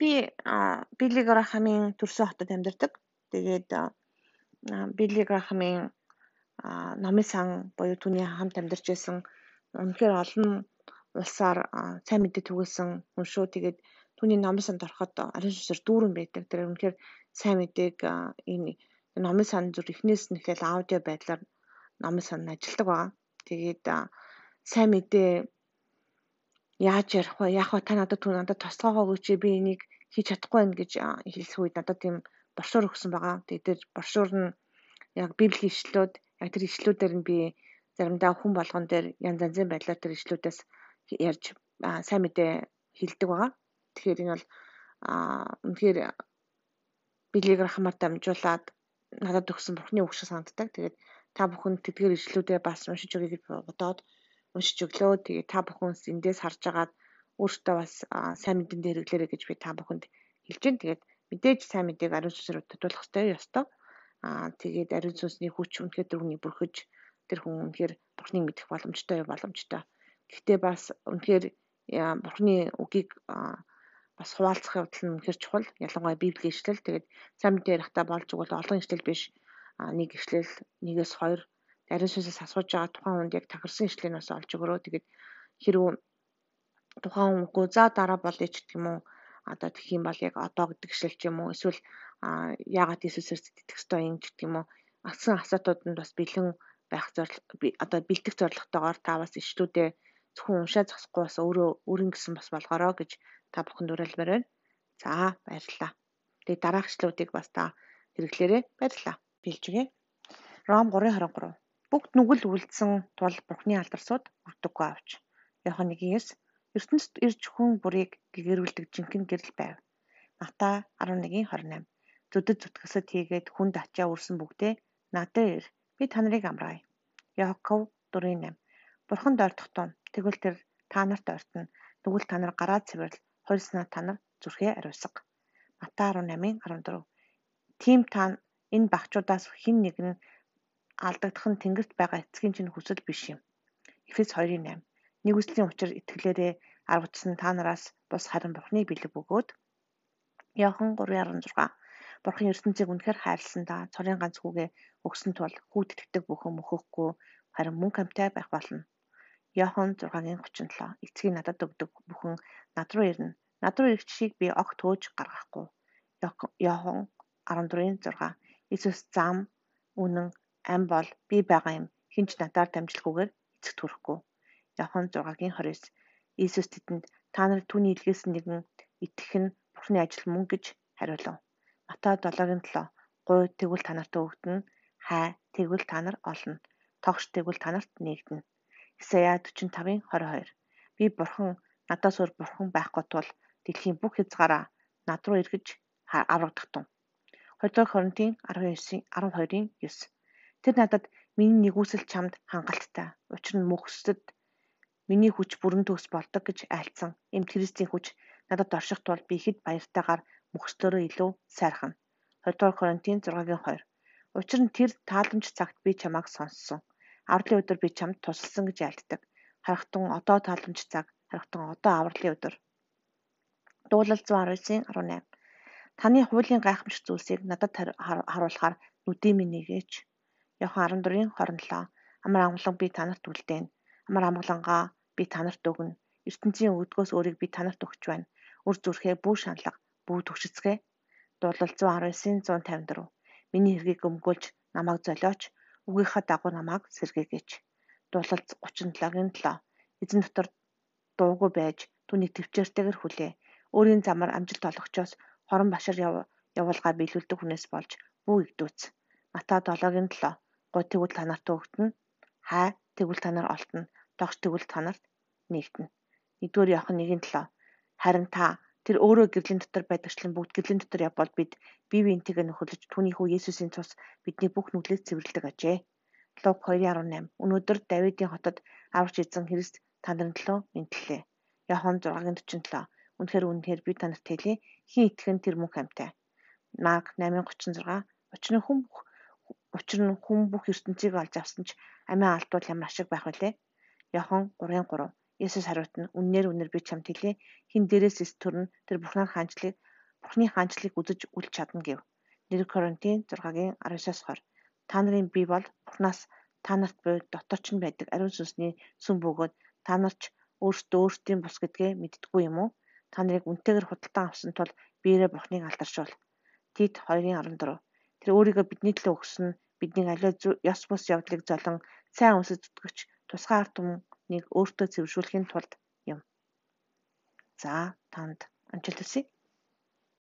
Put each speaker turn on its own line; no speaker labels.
Би Билли Грахамын төрсөн хотод амьдардаг. Тэгээд Билли Грахамын номын сан буюу түүний хамт амьдарч байсан үнэхээр олон улсаар сайн мэдээ түгээсэн хүн шүү. Тэгээд түүний номын санд ороход ариун сүнсээр дүүрэн байдаг. Тэр үнэхээр сайн мэдээг энэ номын сан зүр эхнээс нь ихэл аудио байдлаар номын сан ажилладаг байгаа. Тэгээд сайн мэдээ яаж ярих вэ? Яг та надад түн надад тослогоо өгөөч би энийг хийж чадахгүй байна гэж хэлсэн үед надад тийм боршуур өгсөн байгаа. Тэгээд тэр боршуур нь яг библийн ишлүүд яг тэр ишлүүдээр нь би заримдаа хүн болгон дээр янз янзын байдлаар тэр ишлүүдээс ярьж сайн мэдээ хэлдэг байгаа. Тэгэхээр энэ бол үнэхээр билег рахмаар дамжуулаад надад өгсөн бурхны үг шиг санагддаг. Тэгээд та бүхэн тэдгээр ишлүүдээ бас уншиж өгье гэж бодоод уншиж өглөө. Тэгээд та бүхэн эндээс харж агаад өөртөө бас сайн мэдэн дээр хэрэглээрэй гэж би та бүхэнд хэлж байна. Тэгээд мэдээж сайн мэдээг ариун сүнсээр тодруулах хэрэгтэй ёстой. Аа тэгээд ариун сүнсний хүч үнэхээр дөрөвний бүрхэж тэр хүн үнэхээр бурхныг мэдэх боломжтой боломжтой. Гэхдээ бас үнэхээр бурхны үгийг бас хуваалцах явдал нь үнэхээр чухал. Ялангуяа библийн ишлэл тэгээд сайн мэдээ ярихдаа болж өгвөл олон ишлэл биш. А нэг ишлэл нэгээс хоёр ариун сүнсээс асууж байгаа тухайн хүнд яг тахирсан бас олж өгөрөө. Тэгээд хэрвээ тухайн хүн үгүй за дараа болъё ч гэх юм уу одоо тэгэх юм бол яг одоо гэдэг ч юм уу эсвэл яагаад Иесусээр сэтгэх ёстой юм гэх юм уу асан асуутууданд бас бэлэн байх зорилго одоо бэлтгэх зорилготойгоор та бас ишлүүдээ зөвхөн уншаа зогсохгүй бас өөрөө өөрийн гэсэн бас болгоорой гэж та бүхэнд уриалмаар байна. За баярлалаа. Тэгээ дараах ишлүүдийг бас та хэрэглээрэй. Баярлалаа. Билжгээ. Ром 3:23 Бүгд нүгэл үлдсэн тул Бурхны алдарсууд өртөггүй авч. Яхан 1:9 ертөнцид ирж хүн бүрийг гэгэрүүлдэг жинхэнэ гэрэл байв. Матай 11:28 зүдэд зүтгсэд хийгээд хүнд ачаа үрсэн бүгдээ надад ир. Би та нарыг амраая. Яков 4:8 Бурханд ойртох тун тэгвэл тэр та нарт ойртно. Тэгвэл та нар гараа цэвэрл хуульснаа та нар зүрхээ ариусга. Матай 18:14 Тийм та энэ багчуудаас хэн нэг нь алдагдах нь тэнгэрт байгаа эцгийн чинь хүсэл биш юм. Эфес 2:8 Нэгүслийн учир итгэлээрээ аргацсан та нараас бус харин Бурхны бэлэг бөгөөд Иохан 3:16 Бурхан ертөнцийг үнэхээр хайрлсан да цорын ганц хүүгээ өгсөн тул хүүд итгэдэг бүхэн мөхөхгүй харин мөн камтай байх болно. Иохан 6:37 эцгийг надад өгдөг бүхэн над руу ирнэ. Над руу ирэх чиг би огт төөж гаргахгүй. Иохан 14:6 Иесус зам үнэн ам бол би байгаа юм. Хинч надаар дамжлахгүйгээр эцэгт хүрэхгүй. Иохан 6:29 Иесус тэдэнд та нар түүний илгээс нэгэн итгэх нь Бурхны ажил мөн гэж хариулав. Матай 7:7 гуй тэгвэл та нарт өгдөн хай тэгвэл та нар олно. Тогш тэгвэл та нарт нэгдэнэ. Исая 45:22 Би бурхан надаас өөр бурхан байхгүй тул дэлхийн бүх хязгаараа над руу эргэж аврагдах тун. 2 дугаар Коринтын 19-12-ийн 9 Тэр надад миний нэгүсэл чамд хангалттай. Учир нь мөхсөд миний хүч бүрэн төгс болдог гэж айлцсан. Эм Христийн хүч надад орших тул би хэд баяртайгаар мөхслөөрөө илүү сайрхна. 2 дугаар Коринтын 6-2. Учир нь тэр тааламж цагт би чамайг сонссон. Авралын өдөр би чамд тусалсан гэж айлддаг. Харахтун одоо тааламж цаг, харахтун одоо авралын өдөр. Дуулал 119-18. Таны хуулийн гайхамшиг зүйлсийг надад харуулахаар нүдээ минь нэгээч. Яхан 14:27 Амар амгалан би танарт үлдээнэ. Амар амгалангаа би танарт өгнө. ертөнцийн өвдгөөс өөрийг би танарт өгч байна. Үр зүрхээ бүү шаналга, бүү төгшөцгөө. Дуулал 119-154 Миний хэргийг өмгөөлж намайг золиоч, үгийнхаа дагуу намайг сэргээгээч. Дуулал 37-7 Эзэн дотор дуугүй байж түүнийг төвчээртэйгэр хүлээ. Өөрийн замаар амжилт олгочоос хорон башир явуулгаа биелүүлдэг хүнээс болж бүү игдүүц. Матай 7-7 гой тэгвэл та нарт өгдөн хай тэгвэл та нар олтно догш тэгвэл та нарт нэгтэн. Нэгдүгээр явах нэгэн төлөө. Харин та тэр өөрөө гэрлийн дотор байдагчлан бүгд гэрлийн дотор явбал бид бие биентэйгээ нөхөрлөж түүний хүү Есүсийн цус бидний бүх нүглээс цэвэрлдэг ажээ. Луг 2:18 Өнөөдөр Давидын хотод аварч эзэн Христ танарын төлөө мэдлээ. Яхон 6:47 Үнэхээр үнэхээр би танарт хэлье хин итгэн тэр мөнх амьтай. Марк 8:36 Учир нь хүн Учир нь хүн бүх ертөнцийг олж авсан ч амиа алдвал ямар ашиг байх вүлээ? Яхон 3:3 Есүс хариултна үннээр үнээр би чамд хэлье хин дээрээс эс төрн тэр бурхнаар хаанчлыг бурхны хаанчлыг үзэж үл чадна гэв. 1 Коринтын 6-гийн 19-20 Та нарын бие бол бурхнаас та нарт буй дотор ч нь байдаг ариун сүнсний сүм бөгөөд та нар ч өөрсдөө өөрсдийн бус гэдгээ мэддэггүй юм уу? Та нарыг үнтэйгээр худалдан авсан тул биеэрээ бурхныг алдаршуул. Тит 2:14 Тэр өөрийгөө бидний төлөө өгсөн бидний аливаа ёс бус явдлыг золон сайн үнсэд зүтгэгч тусгай ард түмнийг өөртөө цэвэршүүлэхийн тулд юм. За танд амжилт хүсье.